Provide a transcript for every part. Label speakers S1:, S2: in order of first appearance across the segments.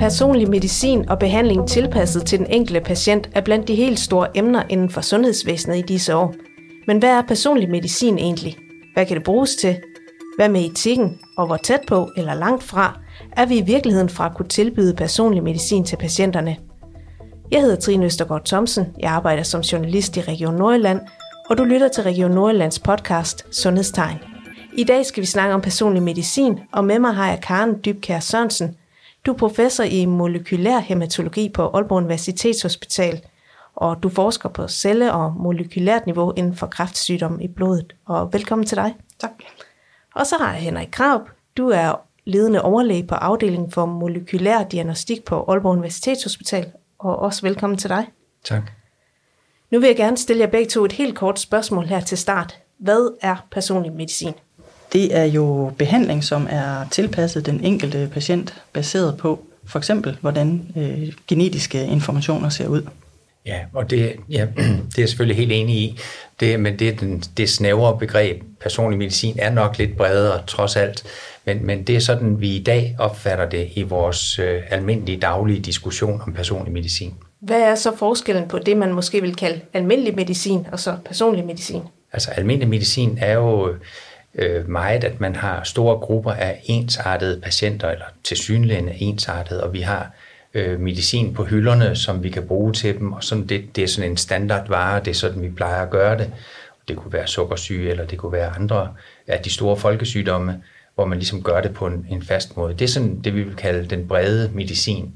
S1: Personlig medicin og behandling tilpasset til den enkelte patient er blandt de helt store emner inden for sundhedsvæsenet i disse år. Men hvad er personlig medicin egentlig? Hvad kan det bruges til? Hvad med etikken, og hvor tæt på eller langt fra er vi i virkeligheden fra at kunne tilbyde personlig medicin til patienterne? Jeg hedder Trine Østergaard Thomsen, jeg arbejder som journalist i Region Nordjylland, og du lytter til Region Nordjyllands podcast Sundhedstegn. I dag skal vi snakke om personlig medicin, og med mig har jeg Karen Dybkær Sørensen. Du er professor i molekylær hematologi på Aalborg Universitetshospital, og du forsker på celle- og molekylært niveau inden for kræftsygdom i blodet. Og velkommen til dig.
S2: Tak.
S1: Og så har jeg Henrik Krab. Du er ledende overlæge på afdelingen for molekylær diagnostik på Aalborg Universitetshospital, og også velkommen til dig.
S3: Tak.
S1: Nu vil jeg gerne stille jer begge to et helt kort spørgsmål her til start. Hvad er personlig medicin?
S2: Det er jo behandling, som er tilpasset den enkelte patient, baseret på for eksempel, hvordan øh, genetiske informationer ser ud.
S3: Ja, og det, ja, det er jeg selvfølgelig helt enig i. Det, men det, den, det snævre begreb personlig medicin er nok lidt bredere, trods alt. Men, men det er sådan, vi i dag opfatter det i vores øh, almindelige daglige diskussion om personlig medicin.
S1: Hvad er så forskellen på det, man måske vil kalde almindelig medicin og så personlig medicin?
S3: Altså almindelig medicin er jo øh, meget, at man har store grupper af ensartede patienter, eller tilsyneladende ensartede, og vi har øh, medicin på hylderne, som vi kan bruge til dem, og sådan det, det er sådan en standardvare, det er sådan, vi plejer at gøre det. Det kunne være sukkersyge, eller det kunne være andre af de store folkesygdomme, hvor man ligesom gør det på en, en fast måde. Det er sådan det, vi vil kalde den brede medicin.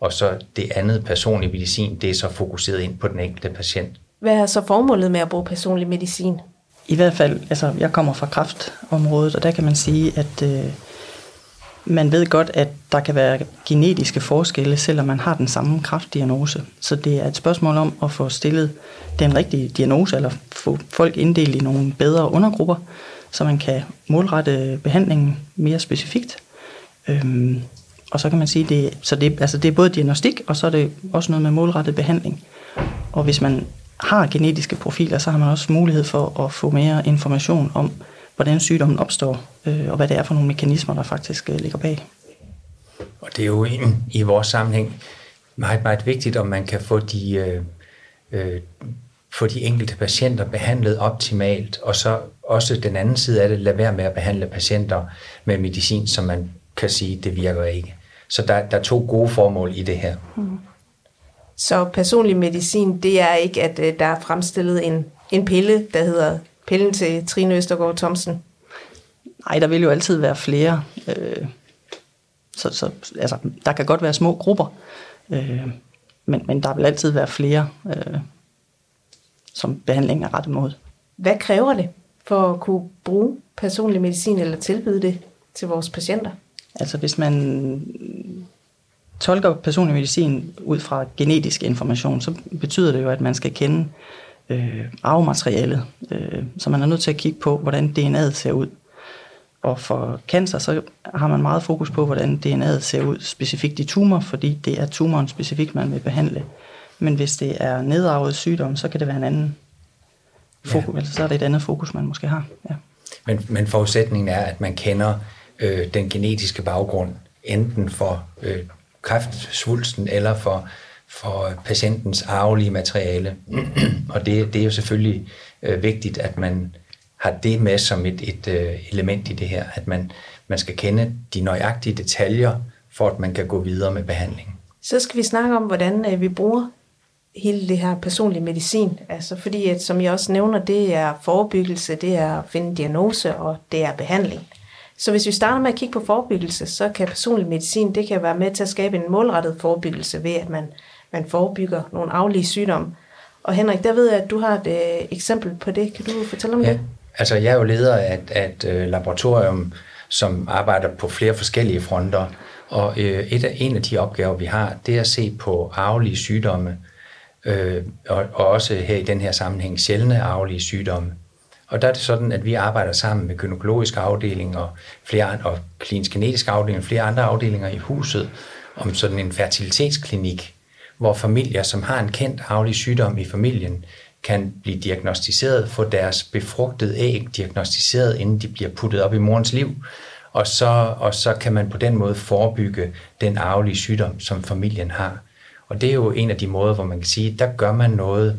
S3: Og så det andet personlige medicin, det er så fokuseret ind på den enkelte patient.
S1: Hvad er så formålet med at bruge personlig medicin?
S2: I hvert fald, altså jeg kommer fra kraftområdet, og der kan man sige, at øh, man ved godt, at der kan være genetiske forskelle, selvom man har den samme kraftdiagnose. Så det er et spørgsmål om at få stillet den rigtige diagnose, eller få folk inddelt i nogle bedre undergrupper, så man kan målrette behandlingen mere specifikt. Øhm, og så kan man sige, det, så det, altså det er både diagnostik, og så er det også noget med målrettet behandling. Og hvis man har genetiske profiler, så har man også mulighed for at få mere information om, hvordan sygdommen opstår, øh, og hvad det er for nogle mekanismer, der faktisk øh, ligger bag.
S3: Og det er jo i, i vores sammenhæng meget, meget vigtigt, om man kan få de, øh, øh, få de enkelte patienter behandlet optimalt, og så også den anden side af det, lade være med at behandle patienter med medicin, som man kan sige, det virker ikke. Så der, der er to gode formål i det her. Mm.
S1: Så personlig medicin, det er ikke, at øh, der er fremstillet en, en pille, der hedder pillen til Trine Østergaard Thomsen?
S2: Nej, der vil jo altid være flere. Øh, så, så altså, der kan godt være små grupper, øh, men, men der vil altid være flere, øh, som behandlingen er rettet mod.
S1: Hvad kræver det for at kunne bruge personlig medicin eller tilbyde det til vores patienter?
S2: Altså hvis man tolker personlig medicin ud fra genetisk information, så betyder det jo, at man skal kende øh, arvematerialet. Øh, så man er nødt til at kigge på, hvordan DNA'et ser ud. Og for cancer, så har man meget fokus på, hvordan DNA'et ser ud specifikt i tumor, fordi det er tumoren specifikt, man vil behandle. Men hvis det er nedarvet sygdom, så kan det være en anden fokus, ja. altså, så er det et andet fokus, man måske har. Ja.
S3: Men, men forudsætningen er, at man kender øh, den genetiske baggrund, enten for øh, kræftsvulsten eller for for patientens arvelige materiale. og det, det er jo selvfølgelig øh, vigtigt, at man har det med som et, et øh, element i det her, at man, man skal kende de nøjagtige detaljer, for at man kan gå videre med behandlingen.
S1: Så skal vi snakke om, hvordan øh, vi bruger hele det her personlige medicin. Altså fordi, at, som jeg også nævner, det er forebyggelse, det er at finde diagnose, og det er behandling. Så hvis vi starter med at kigge på forebyggelse, så kan personlig medicin, det kan være med til at skabe en målrettet forebyggelse ved, at man man forebygger nogle aflige sygdomme. Og Henrik, der ved jeg, at du har et øh, eksempel på det. Kan du fortælle om ja. det?
S3: Altså, jeg er jo leder af et, øh, laboratorium, som arbejder på flere forskellige fronter. Og øh, et af, en af de opgaver, vi har, det er at se på arvelige sygdomme, øh, og, og også her i den her sammenhæng sjældne arvelige sygdomme. Og der er det sådan, at vi arbejder sammen med gynækologisk afdeling og, flere, og klinisk genetisk afdeling og flere andre afdelinger i huset om sådan en fertilitetsklinik, hvor familier, som har en kendt arvelig sygdom i familien, kan blive diagnostiseret, få deres befrugtede æg diagnostiseret, inden de bliver puttet op i morens liv. og så, og så kan man på den måde forebygge den arvelige sygdom, som familien har. Og det er jo en af de måder, hvor man kan sige, der gør man noget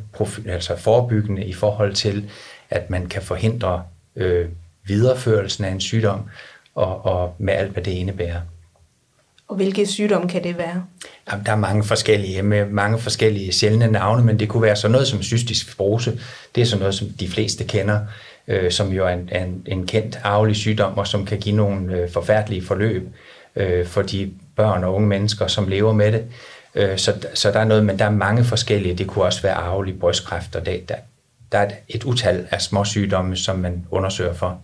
S3: altså forebyggende i forhold til, at man kan forhindre øh, videreførelsen af en sygdom, og, og med alt, hvad det indebærer.
S1: Og hvilke sygdomme kan det være?
S3: Jamen, der er mange forskellige, med mange forskellige sjældne navne, men det kunne være sådan noget som cystisk fibrose. Det er sådan noget, som de fleste kender, øh, som jo er en, en, en kendt arvelig sygdom, og som kan give nogle øh, forfærdelige forløb øh, for de børn og unge mennesker, som lever med det. Øh, så, så der er noget, men der er mange forskellige. Det kunne også være arvelig brystkræft, og det, der, der er et utal af små sygdomme, som man undersøger for.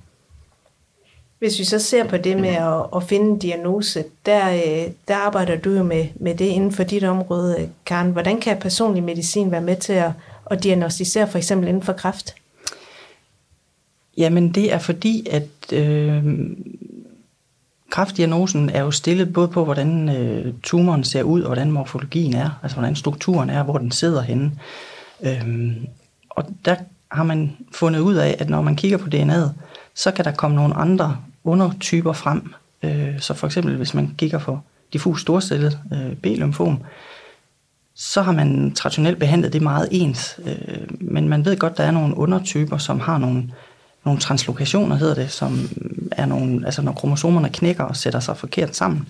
S1: Hvis vi så ser på det med at, at finde en diagnose, der, øh, der arbejder du jo med, med det inden for dit område, Karen. Hvordan kan personlig medicin være med til at, at diagnostisere for eksempel inden for kræft?
S2: Jamen det er fordi, at øh, kræftdiagnosen er jo stillet både på, hvordan øh, tumoren ser ud, og hvordan morfologien er, altså hvordan strukturen er, hvor den sidder henne. Øh, og der har man fundet ud af, at når man kigger på DNA'et, så kan der komme nogle andre undertyper frem. Øh, så for eksempel, hvis man kigger på diffus storcellet øh, B-lymfom, så har man traditionelt behandlet det meget ens. Øh, men man ved godt, der er nogle undertyper, som har nogle, nogle translokationer, hedder det, som er nogle, altså når kromosomerne knækker og sætter sig forkert sammen.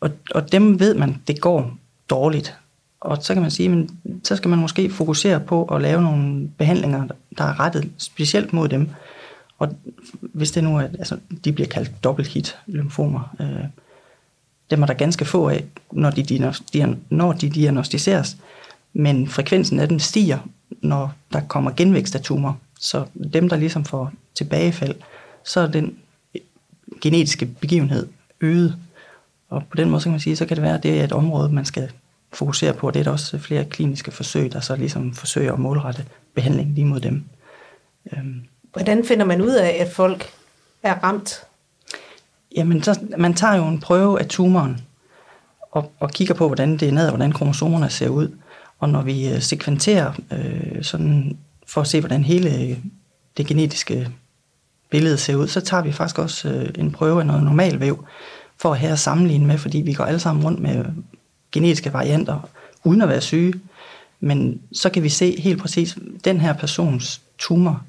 S2: Og, og dem ved man, det går dårligt. Og så kan man sige, men så skal man måske fokusere på at lave nogle behandlinger, der er rettet specielt mod dem. Og hvis det nu er, altså de bliver kaldt dobbelthit lymfomer, øh, dem er der ganske få af, når de, når de diagnostiseres, men frekvensen af dem stiger, når der kommer genvækst af tumor. Så dem, der ligesom får tilbagefald, så er den genetiske begivenhed øget. Og på den måde så kan man sige, så kan det være, at det er et område, man skal fokusere på. Det er der også flere kliniske forsøg, der så ligesom forsøger at målrette behandling lige mod dem.
S1: Øhm. Hvordan finder man ud af, at folk er ramt?
S2: Jamen, så, man tager jo en prøve af tumoren og, og kigger på, hvordan det er ned, og hvordan kromosomerne ser ud. Og når vi øh, sekventerer øh, sådan, for at se, hvordan hele det genetiske billede ser ud, så tager vi faktisk også øh, en prøve af noget normalvæv, for at have at sammenligne med, fordi vi går alle sammen rundt med genetiske varianter, uden at være syge. Men så kan vi se helt præcis, den her persons tumor,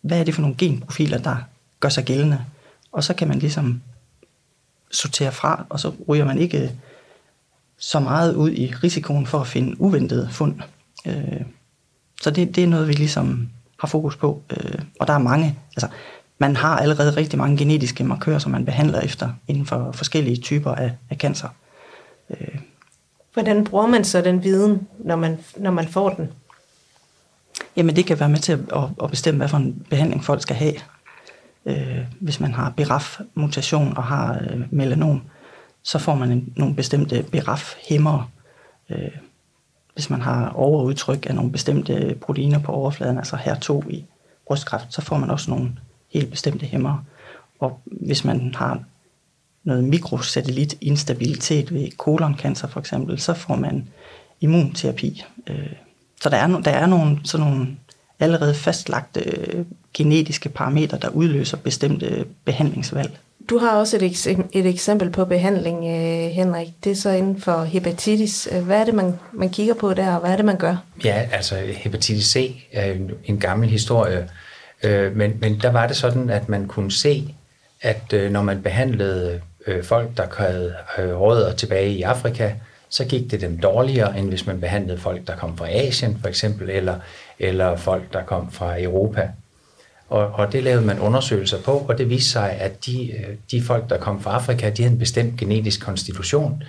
S2: hvad er det for nogle genprofiler, der gør sig gældende? Og så kan man ligesom sortere fra, og så ryger man ikke øh, så meget ud i risikoen for at finde uventede fund. Øh, så det, det er noget, vi ligesom har fokus på. Øh, og der er mange, altså man har allerede rigtig mange genetiske markører, som man behandler efter inden for forskellige typer af, af cancer.
S1: Hvordan bruger man så den viden, når man, når man får den?
S2: Jamen det kan være med til at, at bestemme, hvad for en behandling folk skal have. Øh, hvis man har BRAF-mutation og har øh, melanom, så får man en, nogle bestemte BRAF-hæmmer. Øh, hvis man har overudtryk af nogle bestemte proteiner på overfladen, altså HER2 i brystkræft, så får man også nogle helt bestemte hæmmer. Og hvis man har noget mikrosatellit instabilitet ved koloncancer for eksempel, så får man immunterapi. Øh, så der er, der er nogle, sådan nogle allerede fastlagte øh, genetiske parametre, der udløser bestemte behandlingsvalg.
S1: Du har også et, eks- et eksempel på behandling, øh, Henrik. Det er så inden for hepatitis. Hvad er det, man, man kigger på der, og hvad er det, man gør?
S3: Ja, altså hepatitis C er en, en gammel historie, men, men der var det sådan, at man kunne se, at når man behandlede øh, folk, der havde øh, rødder tilbage i Afrika, så gik det dem dårligere, end hvis man behandlede folk, der kom fra Asien for eksempel, eller, eller folk, der kom fra Europa. Og, og det lavede man undersøgelser på, og det viste sig, at de, øh, de folk, der kom fra Afrika, de havde en bestemt genetisk konstitution,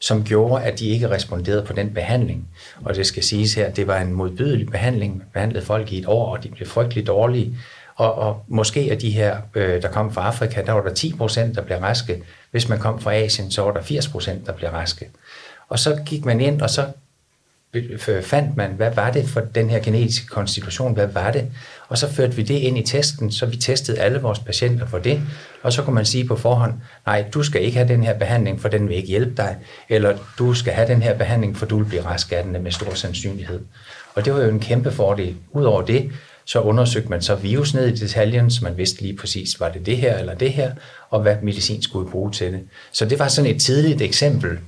S3: som gjorde, at de ikke responderede på den behandling. Og det skal siges her, at det var en modbydelig behandling. Man behandlede folk i et år, og de blev frygtelig dårlige. Og, og måske af de her, øh, der kom fra Afrika, der var der 10 procent, der blev raske. Hvis man kom fra Asien, så var der 80 procent, der blev raske. Og så gik man ind, og så fandt man, hvad var det for den her genetiske konstitution, hvad var det? Og så førte vi det ind i testen, så vi testede alle vores patienter for det, og så kunne man sige på forhånd, nej, du skal ikke have den her behandling, for den vil ikke hjælpe dig, eller du skal have den her behandling, for du vil blive rask af den med stor sandsynlighed. Og det var jo en kæmpe fordel. Udover det, så undersøgte man så virus ned i detaljen, så man vidste lige præcis, var det det her eller det her, og hvad medicin skulle bruge til det. Så det var sådan et tidligt eksempel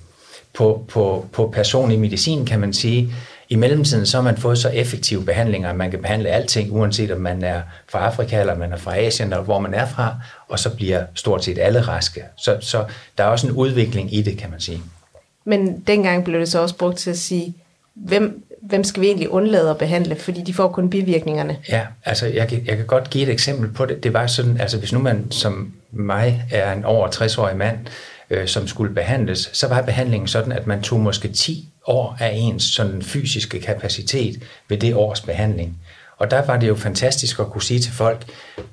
S3: på, på, på personlig medicin, kan man sige. I mellemtiden så har man fået så effektive behandlinger, at man kan behandle alting, uanset om man er fra Afrika eller man er fra Asien, eller hvor man er fra, og så bliver stort set alle raske. Så, så der er også en udvikling i det, kan man sige.
S1: Men dengang blev det så også brugt til at sige, hvem, hvem skal vi egentlig undlade at behandle, fordi de får kun bivirkningerne?
S3: Ja, altså jeg kan, jeg kan godt give et eksempel på det. Det var sådan, altså hvis nu man som mig er en over 60-årig mand, øh, som skulle behandles, så var behandlingen sådan, at man tog måske 10 år af ens sådan fysiske kapacitet ved det års behandling. Og der var det jo fantastisk at kunne sige til folk,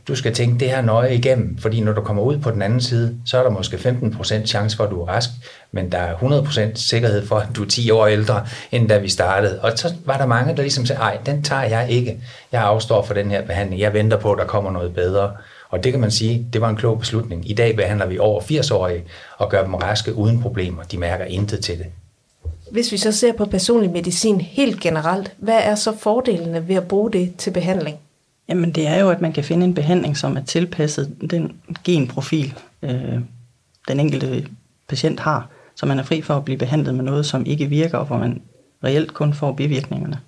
S3: du skal tænke det her nøje igennem, fordi når du kommer ud på den anden side, så er der måske 15% chance for, at du er rask, men der er 100% sikkerhed for, at du er 10 år ældre, end da vi startede. Og så var der mange, der ligesom sagde, ej, den tager jeg ikke. Jeg afstår for den her behandling. Jeg venter på, at der kommer noget bedre. Og det kan man sige, det var en klog beslutning. I dag behandler vi over 80-årige og gør dem raske uden problemer. De mærker intet til det.
S1: Hvis vi så ser på personlig medicin helt generelt, hvad er så fordelene ved at bruge det til behandling?
S2: Jamen det er jo, at man kan finde en behandling, som er tilpasset den genprofil, øh, den enkelte patient har, så man er fri for at blive behandlet med noget, som ikke virker, og hvor man reelt kun får bivirkningerne.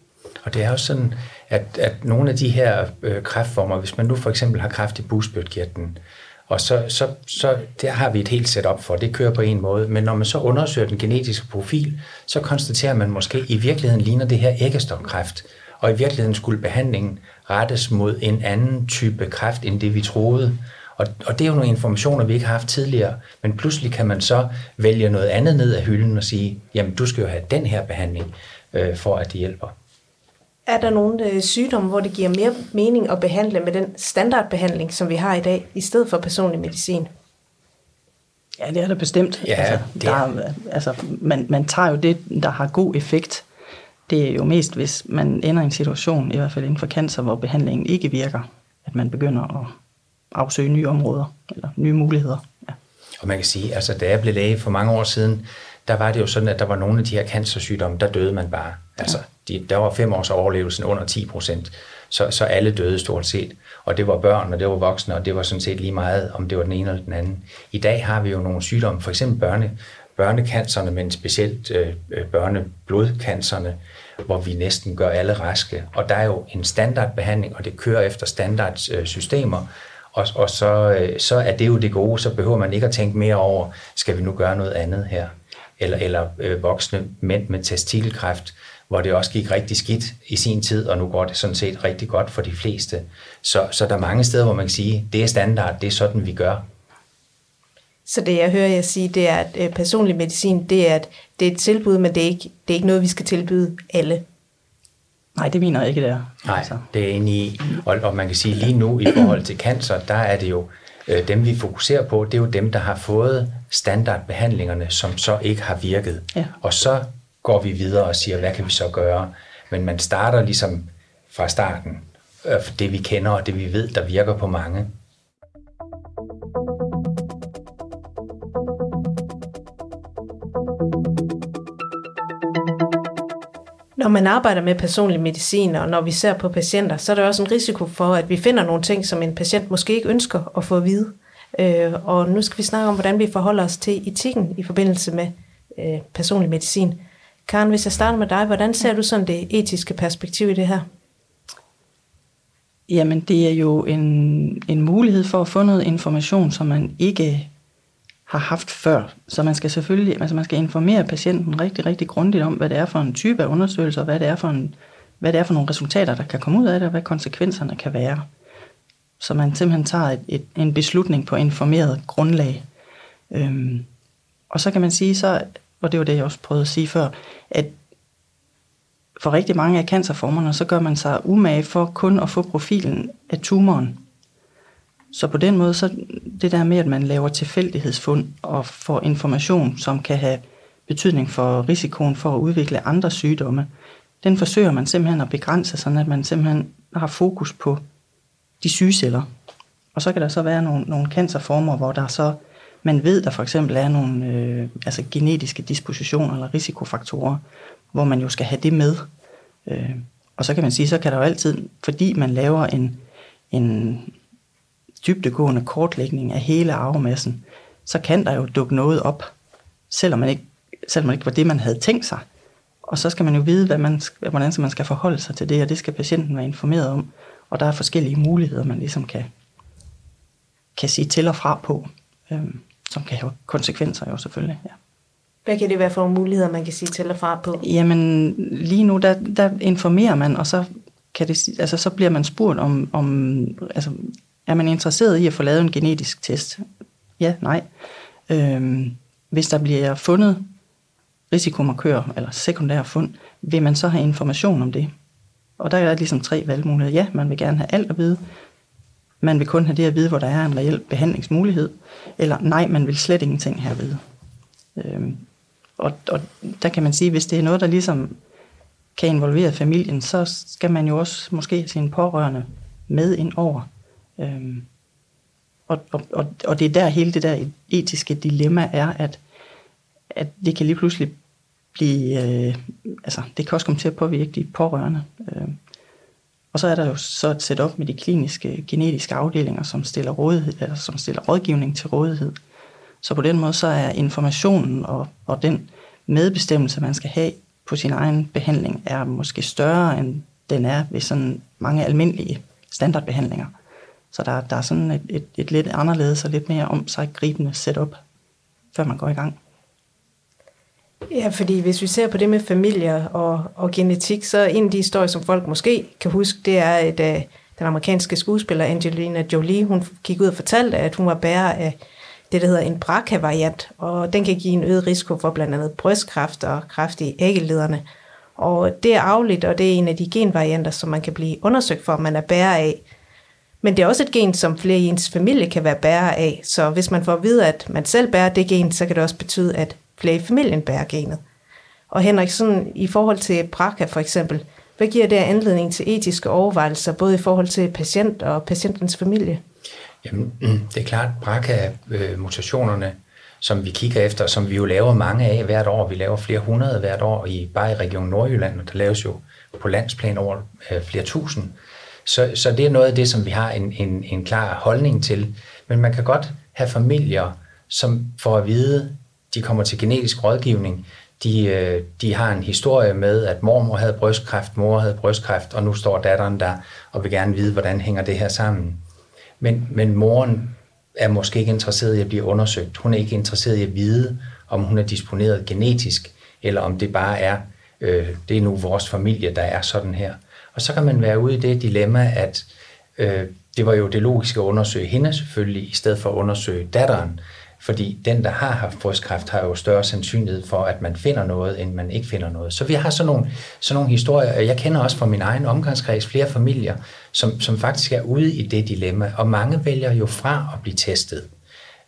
S3: Og det er jo sådan, at, at nogle af de her øh, kræftformer, hvis man nu for eksempel har kræft i busbødkirtlen, og så, så, så der har vi et helt setup for, det kører på en måde, men når man så undersøger den genetiske profil, så konstaterer man måske, i virkeligheden ligner det her æggestokkræft, og i virkeligheden skulle behandlingen rettes mod en anden type kræft, end det vi troede. Og, og det er jo nogle informationer, vi ikke har haft tidligere, men pludselig kan man så vælge noget andet ned af hylden og sige, jamen du skal jo have den her behandling, øh, for at det hjælper.
S1: Er der nogle øh, sygdomme, hvor det giver mere mening at behandle med den standardbehandling, som vi har i dag, i stedet for personlig medicin?
S2: Ja, det er der bestemt.
S3: Ja,
S2: altså,
S3: det
S2: der,
S3: er-
S2: er, altså, man, man tager jo det, der har god effekt. Det er jo mest, hvis man ender i en situation, i hvert fald inden for cancer, hvor behandlingen ikke virker, at man begynder at afsøge nye områder eller nye muligheder. Ja.
S3: Og man kan sige, altså da jeg blev læge for mange år siden, der var det jo sådan, at der var nogle af de her cancersygdomme, der døde man bare. Altså, de, der var fem års overlevelsen under 10 procent, så, så alle døde stort set. Og det var børn, og det var voksne, og det var sådan set lige meget, om det var den ene eller den anden. I dag har vi jo nogle sygdomme, for eksempel børne, børnekancerne, men specielt øh, børneblodkancerne, børneblodcancerne, hvor vi næsten gør alle raske. Og der er jo en standardbehandling, og det kører efter standardsystemer, øh, og, og så, øh, så er det jo det gode, så behøver man ikke at tænke mere over, skal vi nu gøre noget andet her? Eller, eller øh, voksne mænd med testikelkræft, hvor det også gik rigtig skidt i sin tid, og nu går det sådan set rigtig godt for de fleste. Så, så der er mange steder, hvor man kan sige, det er standard, det er sådan, vi gør.
S1: Så det, jeg hører jer sige, det er, at øh, personlig medicin, det er, at det er et tilbud, men det er ikke, det er ikke noget, vi skal tilbyde alle.
S2: Nej, det mener jeg ikke, det er.
S3: Nej, altså. det er inde i. Og, og man kan sige lige nu i forhold til cancer, der er det jo øh, dem, vi fokuserer på, det er jo dem, der har fået standardbehandlingerne, som så ikke har virket.
S2: Ja.
S3: Og så går vi videre og siger, hvad kan vi så gøre? Men man starter ligesom fra starten, øh, det vi kender og det vi ved, der virker på mange.
S1: Når man arbejder med personlig medicin, og når vi ser på patienter, så er der også en risiko for, at vi finder nogle ting, som en patient måske ikke ønsker at få at vide. Øh, og nu skal vi snakke om, hvordan vi forholder os til etikken i forbindelse med øh, personlig medicin. Karen, hvis jeg starter med dig, hvordan ser du sådan det etiske perspektiv i det her?
S2: Jamen, det er jo en, en mulighed for at få noget information, som man ikke har haft før. Så man skal selvfølgelig altså man skal informere patienten rigtig, rigtig grundigt om, hvad det er for en type af undersøgelser, hvad det er for, en, hvad det er for nogle resultater, der kan komme ud af det, og hvad konsekvenserne kan være. Så man simpelthen tager et, et, en beslutning på informeret grundlag. Øhm, og så kan man sige så, og det var det, jeg også prøvede at sige før, at for rigtig mange af cancerformerne, så gør man sig umage for kun at få profilen af tumoren. Så på den måde, så det der med, at man laver tilfældighedsfund og får information, som kan have betydning for risikoen for at udvikle andre sygdomme, den forsøger man simpelthen at begrænse, sådan at man simpelthen har fokus på de sygeceller. Og så kan der så være nogle, nogle cancerformer, hvor der så, man ved, der for eksempel er nogle øh, altså genetiske dispositioner eller risikofaktorer, hvor man jo skal have det med. Øh, Og så kan man sige, så kan der jo altid, fordi man laver en, en dybdegående kortlægning af hele arvemassen, så kan der jo dukke noget op, selvom man ikke, selvom man ikke var det, man havde tænkt sig. Og så skal man jo vide, hvad man, hvordan man skal forholde sig til det, og det skal patienten være informeret om. Og der er forskellige muligheder, man ligesom kan, kan sige til og fra på, øhm, som kan have konsekvenser jo selvfølgelig. Ja.
S1: Hvad kan det være for nogle muligheder, man kan sige til og fra på?
S2: Jamen, lige nu, der, der informerer man, og så, kan det, altså, så bliver man spurgt om, om altså, er man interesseret i at få lavet en genetisk test? Ja, nej. Øhm, hvis der bliver fundet risikomarkører eller sekundære fund, vil man så have information om det? Og der er ligesom tre valgmuligheder. Ja, man vil gerne have alt at vide. Man vil kun have det at vide, hvor der er en reel behandlingsmulighed. Eller nej, man vil slet ingenting have at vide. Øhm, og, og der kan man sige, hvis det er noget, der ligesom kan involvere familien, så skal man jo også måske have sine pårørende med ind over. Øhm, og, og, og, og det er der hele det der etiske dilemma er, at, at det kan lige pludselig blive, øh, altså det kan også komme til at påvirke de pårørende. Øh. Og så er der jo så et setup med de kliniske genetiske afdelinger, som stiller, rådighed, eller som stiller rådgivning til rådighed. Så på den måde så er informationen og, og den medbestemmelse, man skal have på sin egen behandling, er måske større, end den er ved sådan mange almindelige standardbehandlinger. Så der, der er sådan et, et, et lidt anderledes og lidt mere om sig gribende setup, før man går i gang.
S1: Ja, fordi hvis vi ser på det med familier og, og genetik, så en af de historier, som folk måske kan huske, det er, at uh, øh, den amerikanske skuespiller Angelina Jolie, hun gik ud og fortalte, at hun var bærer af det, der hedder en BRCA-variant, og den kan give en øget risiko for blandt andet brystkræft og kræft i æggelederne. Og det er afligt, og det er en af de genvarianter, som man kan blive undersøgt for, om man er bærer af. Men det er også et gen, som flere i ens familie kan være bærer af, så hvis man får at vide, at man selv bærer det gen, så kan det også betyde, at flere i familien bærer genet. Og Henrik, sådan i forhold til BRCA for eksempel, hvad giver det anledning til etiske overvejelser, både i forhold til patient og patientens familie?
S3: Jamen, det er klart, BRCA-mutationerne, øh, som vi kigger efter, som vi jo laver mange af hvert år. Vi laver flere hundrede hvert år, i, bare i Region Nordjylland, og der laves jo på landsplan over øh, flere tusind. Så, så det er noget af det, som vi har en, en, en klar holdning til. Men man kan godt have familier, som får at vide, de kommer til genetisk rådgivning, de, øh, de har en historie med, at mormor havde brystkræft, mor havde brystkræft, og nu står datteren der og vil gerne vide, hvordan hænger det her sammen. Men, men moren er måske ikke interesseret i at blive undersøgt. Hun er ikke interesseret i at vide, om hun er disponeret genetisk, eller om det bare er, øh, det er nu vores familie, der er sådan her. Og så kan man være ude i det dilemma, at øh, det var jo det logiske at undersøge hende selvfølgelig, i stedet for at undersøge datteren. Fordi den, der har haft brystkræft, har jo større sandsynlighed for, at man finder noget, end man ikke finder noget. Så vi har sådan nogle, sådan nogle historier. Jeg kender også fra min egen omgangskreds flere familier, som, som faktisk er ude i det dilemma, og mange vælger jo fra at blive testet.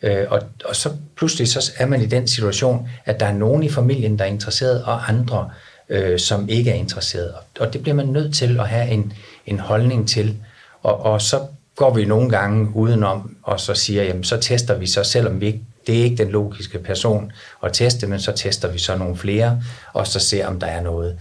S3: Øh, og, og så pludselig så er man i den situation, at der er nogen i familien, der er interesseret, og andre, øh, som ikke er interesseret. Og det bliver man nødt til at have en, en holdning til. Og, og så går vi nogle gange udenom, og så siger, jamen så tester vi så, selvom vi ikke, det er ikke den logiske person at teste, men så tester vi så nogle flere, og så ser, om der er noget.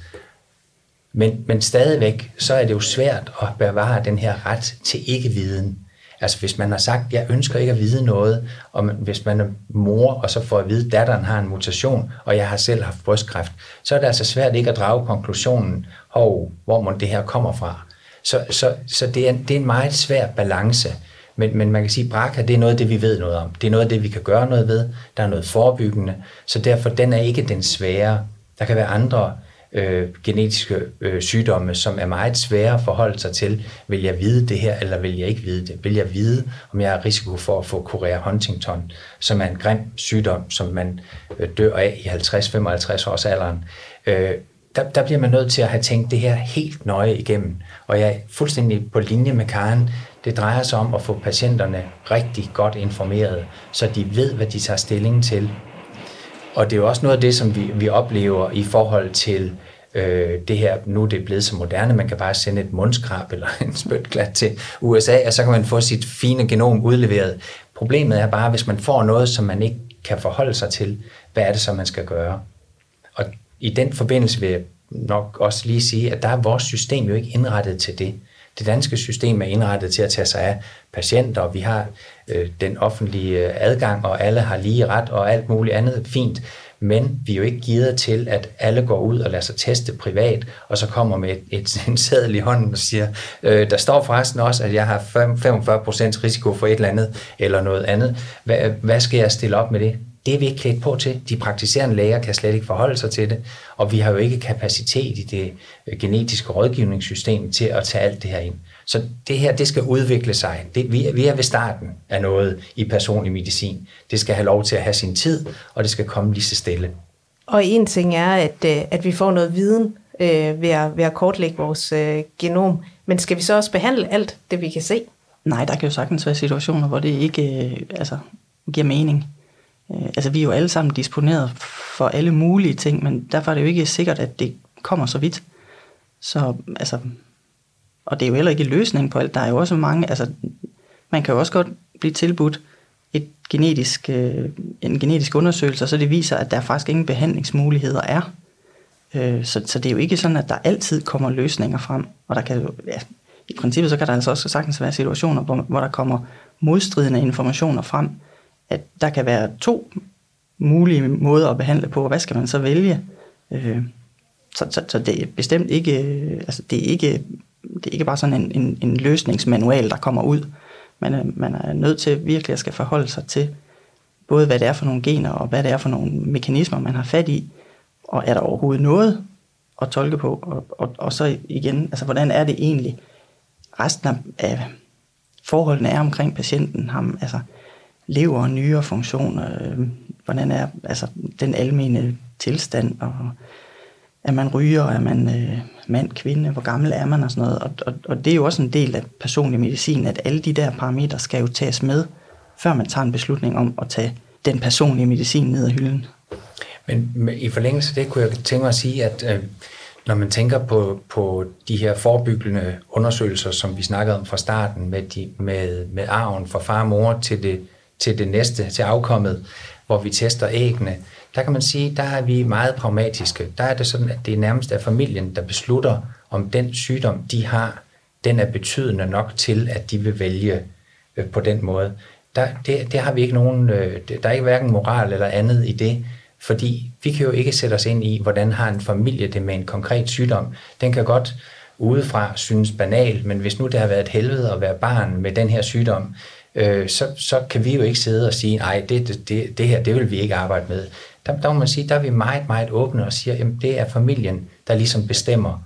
S3: Men, men stadigvæk, så er det jo svært at bevare den her ret til ikke-viden. Altså hvis man har sagt, jeg ønsker ikke at vide noget, og hvis man er mor, og så får at vide, at datteren har en mutation, og jeg har selv haft brystkræft, så er det altså svært ikke at drage konklusionen, hov, hvor må det her kommer fra. Så, så, så det, er, det er en meget svær balance. Men, men man kan sige, at BRCA, det er noget af det, vi ved noget om. Det er noget af det, vi kan gøre noget ved. Der er noget forebyggende. Så derfor, den er ikke den svære. Der kan være andre øh, genetiske øh, sygdomme, som er meget svære at forholde sig til. Vil jeg vide det her, eller vil jeg ikke vide det? Vil jeg vide, om jeg har risiko for at få Korea Huntington, som er en grim sygdom, som man øh, dør af i 50-55 års alderen? Øh, der, der bliver man nødt til at have tænkt det her helt nøje igennem. Og jeg er fuldstændig på linje med Karen. Det drejer sig om at få patienterne rigtig godt informeret, så de ved, hvad de tager stilling til. Og det er jo også noget af det, som vi, vi oplever i forhold til øh, det her, nu det er blevet så moderne, man kan bare sende et mundskrab eller en spytklat til USA, og så kan man få sit fine genom udleveret. Problemet er bare, hvis man får noget, som man ikke kan forholde sig til, hvad er det så, man skal gøre? I den forbindelse vil jeg nok også lige sige, at der er vores system jo ikke indrettet til det. Det danske system er indrettet til at tage sig af patienter, og vi har øh, den offentlige øh, adgang, og alle har lige ret og alt muligt andet fint. Men vi er jo ikke givet til, at alle går ud og lader sig teste privat, og så kommer med et, et, en sædel i hånden og siger, øh, der står forresten også, at jeg har 45% risiko for et eller andet, eller noget andet. Hvad, hvad skal jeg stille op med det? Det er vi ikke klædt på til. De praktiserende læger kan slet ikke forholde sig til det, og vi har jo ikke kapacitet i det øh, genetiske rådgivningssystem til at tage alt det her ind. Så det her, det skal udvikle sig. Det, vi, vi er ved starten af noget i personlig medicin. Det skal have lov til at have sin tid, og det skal komme lige så stille.
S1: Og en ting er, at, øh, at vi får noget viden øh, ved, at, ved at kortlægge vores øh, genom. Men skal vi så også behandle alt det, vi kan se?
S2: Nej, der kan jo sagtens være situationer, hvor det ikke øh, altså, giver mening. Øh, altså vi er jo alle sammen disponeret for alle mulige ting, men derfor er det jo ikke sikkert, at det kommer så vidt. Så altså, og det er jo heller ikke løsning på alt. Der er jo også mange, altså man kan jo også godt blive tilbudt et genetisk, øh, en genetisk undersøgelse, så det viser, at der faktisk ingen behandlingsmuligheder er. Øh, så, så det er jo ikke sådan, at der altid kommer løsninger frem. Og der kan jo, ja, i princippet så kan der altså også sagtens være situationer, hvor, hvor der kommer modstridende informationer frem, at der kan være to mulige måder at behandle på, og hvad skal man så vælge? Øh, så, så, så det er bestemt ikke, øh, altså det er ikke, det er ikke bare sådan en, en, en løsningsmanual, der kommer ud. Man er, man er nødt til virkelig at skal forholde sig til, både hvad det er for nogle gener, og hvad det er for nogle mekanismer, man har fat i, og er der overhovedet noget at tolke på, og, og, og så igen, altså hvordan er det egentlig, resten af, af forholdene er omkring patienten, ham, altså lever og nyere funktioner, øh, hvordan er altså, den almene tilstand, og er man ryger, er man øh, mand, kvinde, hvor gammel er man og sådan noget. Og, og, og det er jo også en del af personlig medicin, at alle de der parametre skal jo tages med, før man tager en beslutning om at tage den personlige medicin ned ad hylden.
S3: Men i forlængelse af det kunne jeg tænke mig at sige, at øh, når man tænker på, på de her forebyggende undersøgelser, som vi snakkede om fra starten, med, de, med, med arven fra far og mor til det, til det næste, til afkommet, hvor vi tester æggene, der kan man sige, der er vi meget pragmatiske. Der er det sådan, at det er nærmest er familien, der beslutter, om den sygdom, de har, den er betydende nok til, at de vil vælge øh, på den måde. Der, det, det har vi ikke nogen, øh, der er ikke hverken moral eller andet i det, fordi vi kan jo ikke sætte os ind i, hvordan har en familie det med en konkret sygdom. Den kan godt udefra synes banal, men hvis nu det har været et helvede at være barn med den her sygdom, øh, så, så kan vi jo ikke sidde og sige, nej, det, det, det her, det vil vi ikke arbejde med. Der, der må man sige, der er vi meget, meget åbne og siger, jamen det er familien, der ligesom bestemmer,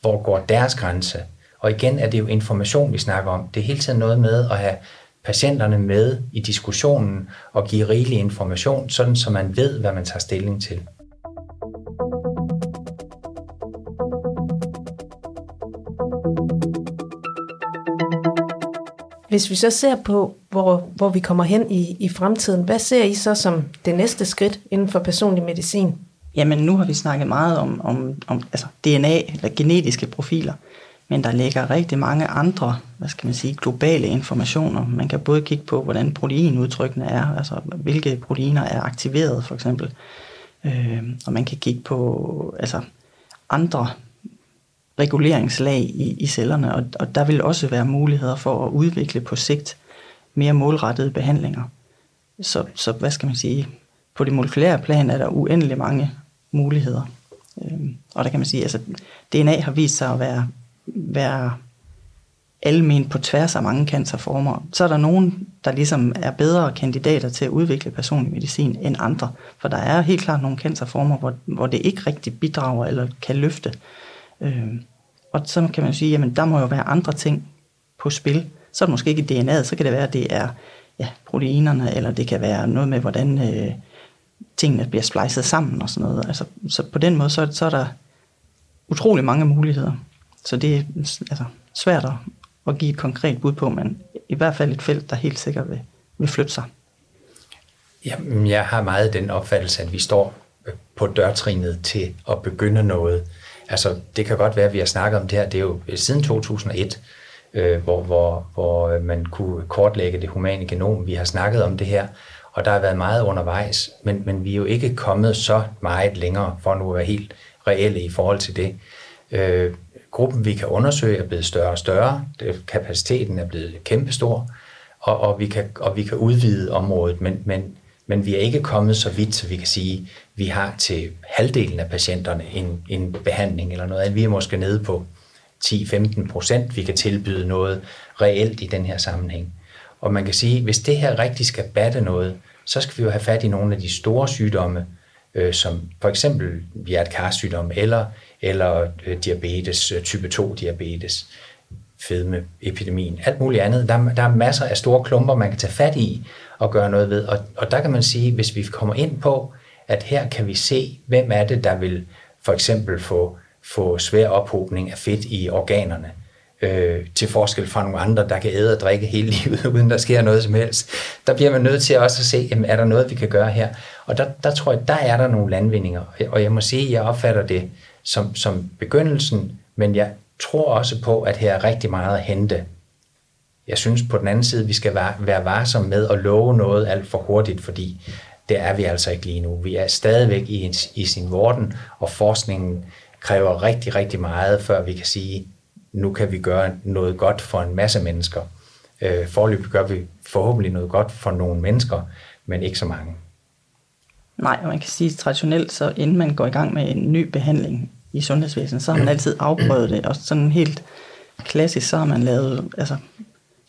S3: hvor går deres grænse. Og igen er det jo information, vi snakker om. Det er hele tiden noget med at have patienterne med i diskussionen og give rigelig information, sådan så man ved, hvad man tager stilling til.
S1: Hvis vi så ser på, hvor, hvor vi kommer hen i, i fremtiden, hvad ser I så som det næste skridt inden for personlig medicin?
S2: Jamen, nu har vi snakket meget om, om, om altså DNA, eller genetiske profiler, men der ligger rigtig mange andre, hvad skal man sige, globale informationer. Man kan både kigge på, hvordan proteinudtrykkene er, altså hvilke proteiner er aktiveret, for eksempel. Øh, og man kan kigge på altså, andre reguleringslag i, i cellerne, og, og der vil også være muligheder for at udvikle på sigt mere målrettede behandlinger. Så, så hvad skal man sige, på det molekylære plan er der uendelig mange muligheder. Øhm, og der kan man sige, altså DNA har vist sig at være, være almen på tværs af mange cancerformer. Så er der nogen, der ligesom er bedre kandidater til at udvikle personlig medicin end andre. For der er helt klart nogle cancerformer, hvor, hvor det ikke rigtig bidrager eller kan løfte. Øhm, og så kan man sige, jamen der må jo være andre ting på spil. Så er det måske ikke DNA'et, så kan det være, at det er ja, proteinerne, eller det kan være noget med, hvordan øh, tingene bliver splicet sammen og sådan noget. Altså, så på den måde, så, så er der utrolig mange muligheder. Så det er altså, svært at, at give et konkret bud på, men i hvert fald et felt, der helt sikkert vil, vil flytte sig.
S3: Jamen, jeg har meget den opfattelse, at vi står øh, på dørtrinet til at begynde noget. Altså, det kan godt være, at vi har snakket om det her, det er jo øh, siden 2001, øh, hvor, hvor, hvor øh, man kunne kortlægge det humane genom. Vi har snakket om det her, og der har været meget undervejs, men, men vi er jo ikke kommet så meget længere, for nu at være helt reelle i forhold til det. Øh, gruppen, vi kan undersøge, er blevet større og større. Det, kapaciteten er blevet kæmpestor, og, og, vi kan, og vi kan udvide området, men, men, men vi er ikke kommet så vidt, så vi kan sige, at vi har til halvdelen af patienterne en, en behandling eller noget. Vi er måske nede på 10-15 procent, vi kan tilbyde noget reelt i den her sammenhæng. Og man kan sige, hvis det her rigtig skal batte noget, så skal vi jo have fat i nogle af de store sygdomme, øh, som for eksempel hjertekarsygdom eller, eller øh, diabetes, øh, type 2 diabetes, fedme, epidemien, alt muligt andet. Der, der er masser af store klumper, man kan tage fat i og gøre noget ved. Og, og der kan man sige, hvis vi kommer ind på, at her kan vi se, hvem er det, der vil for eksempel få, få svær ophobning af fedt i organerne, øh, til forskel fra nogle andre, der kan æde og drikke hele livet, uden der sker noget som helst. Der bliver man nødt til også at se, jamen, er der noget, vi kan gøre her? Og der, der tror jeg, der er der nogle landvindinger. Og jeg må sige, at jeg opfatter det som, som begyndelsen, men jeg tror også på, at her er rigtig meget at hente. Jeg synes på den anden side, vi skal være, varsomme med at love noget alt for hurtigt, fordi det er vi altså ikke lige nu. Vi er stadigvæk i, i sin vorden, og forskningen kræver rigtig, rigtig meget, før vi kan sige, nu kan vi gøre noget godt for en masse mennesker. Øh, forløb gør vi forhåbentlig noget godt for nogle mennesker, men ikke så mange.
S2: Nej, og man kan sige traditionelt, så inden man går i gang med en ny behandling i sundhedsvæsenet, så har man altid afprøvet det, og sådan helt klassisk, så har man lavet altså,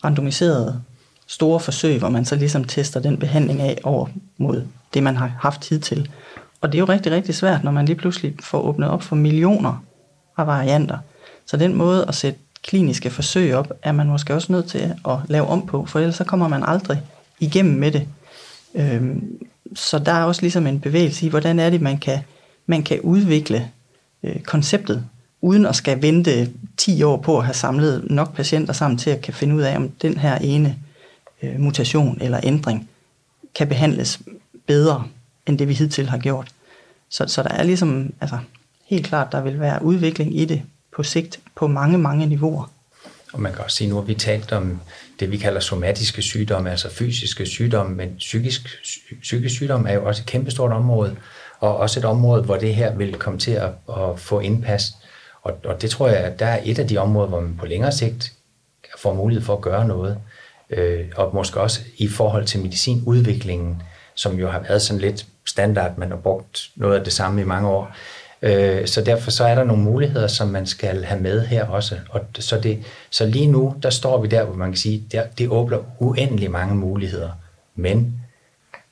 S2: randomiserede store forsøg, hvor man så ligesom tester den behandling af over mod det, man har haft tid til. Og det er jo rigtig, rigtig svært, når man lige pludselig får åbnet op for millioner af varianter. Så den måde at sætte kliniske forsøg op, er man måske også nødt til at lave om på, for ellers så kommer man aldrig igennem med det. Øhm, så der er også ligesom en bevægelse i, hvordan er det, man kan, man kan udvikle øh, konceptet, uden at skal vente 10 år på at have samlet nok patienter sammen til at kan finde ud af, om den her ene øh, mutation eller ændring kan behandles bedre, end det vi hidtil har gjort. Så, så der er ligesom, altså helt klart, der vil være udvikling i det på sigt på mange, mange niveauer.
S3: Og man kan også sige, nu har vi talt om det, vi kalder somatiske sygdomme, altså fysiske sygdomme, men psykisk, psykisk sygdom er jo også et kæmpestort område, og også et område, hvor det her vil komme til at, at få indpas. Og, og det tror jeg, at der er et af de områder, hvor man på længere sigt får mulighed for at gøre noget. Øh, og måske også i forhold til medicinudviklingen, som jo har været sådan lidt standard, man har brugt noget af det samme i mange år. Øh, så derfor så er der nogle muligheder, som man skal have med her også. Og så, det, så lige nu, der står vi der, hvor man kan sige, der, det åbner uendelig mange muligheder. Men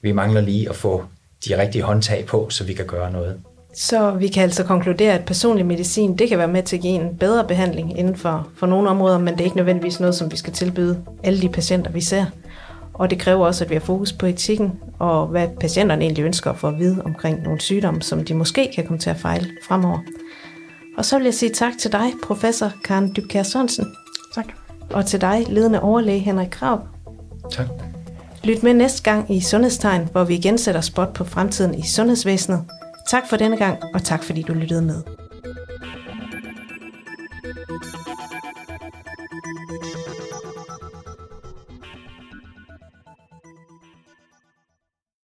S3: vi mangler lige at få de rigtige håndtag på, så vi kan gøre noget.
S1: Så vi kan altså konkludere, at personlig medicin, det kan være med til at give en bedre behandling inden for, for nogle områder, men det er ikke nødvendigvis noget, som vi skal tilbyde alle de patienter, vi ser. Og det kræver også, at vi har fokus på etikken, og hvad patienterne egentlig ønsker at få at vide omkring nogle sygdomme, som de måske kan komme til at fejle fremover. Og så vil jeg sige tak til dig, professor Karen Dybkær Sørensen.
S2: Tak.
S1: Og til dig, ledende overlæge Henrik Krav.
S3: Tak.
S1: Lyt med næste gang i Sundhedstegn, hvor vi igen sætter spot på fremtiden i sundhedsvæsenet. Tak for denne gang, og tak fordi du lyttede med.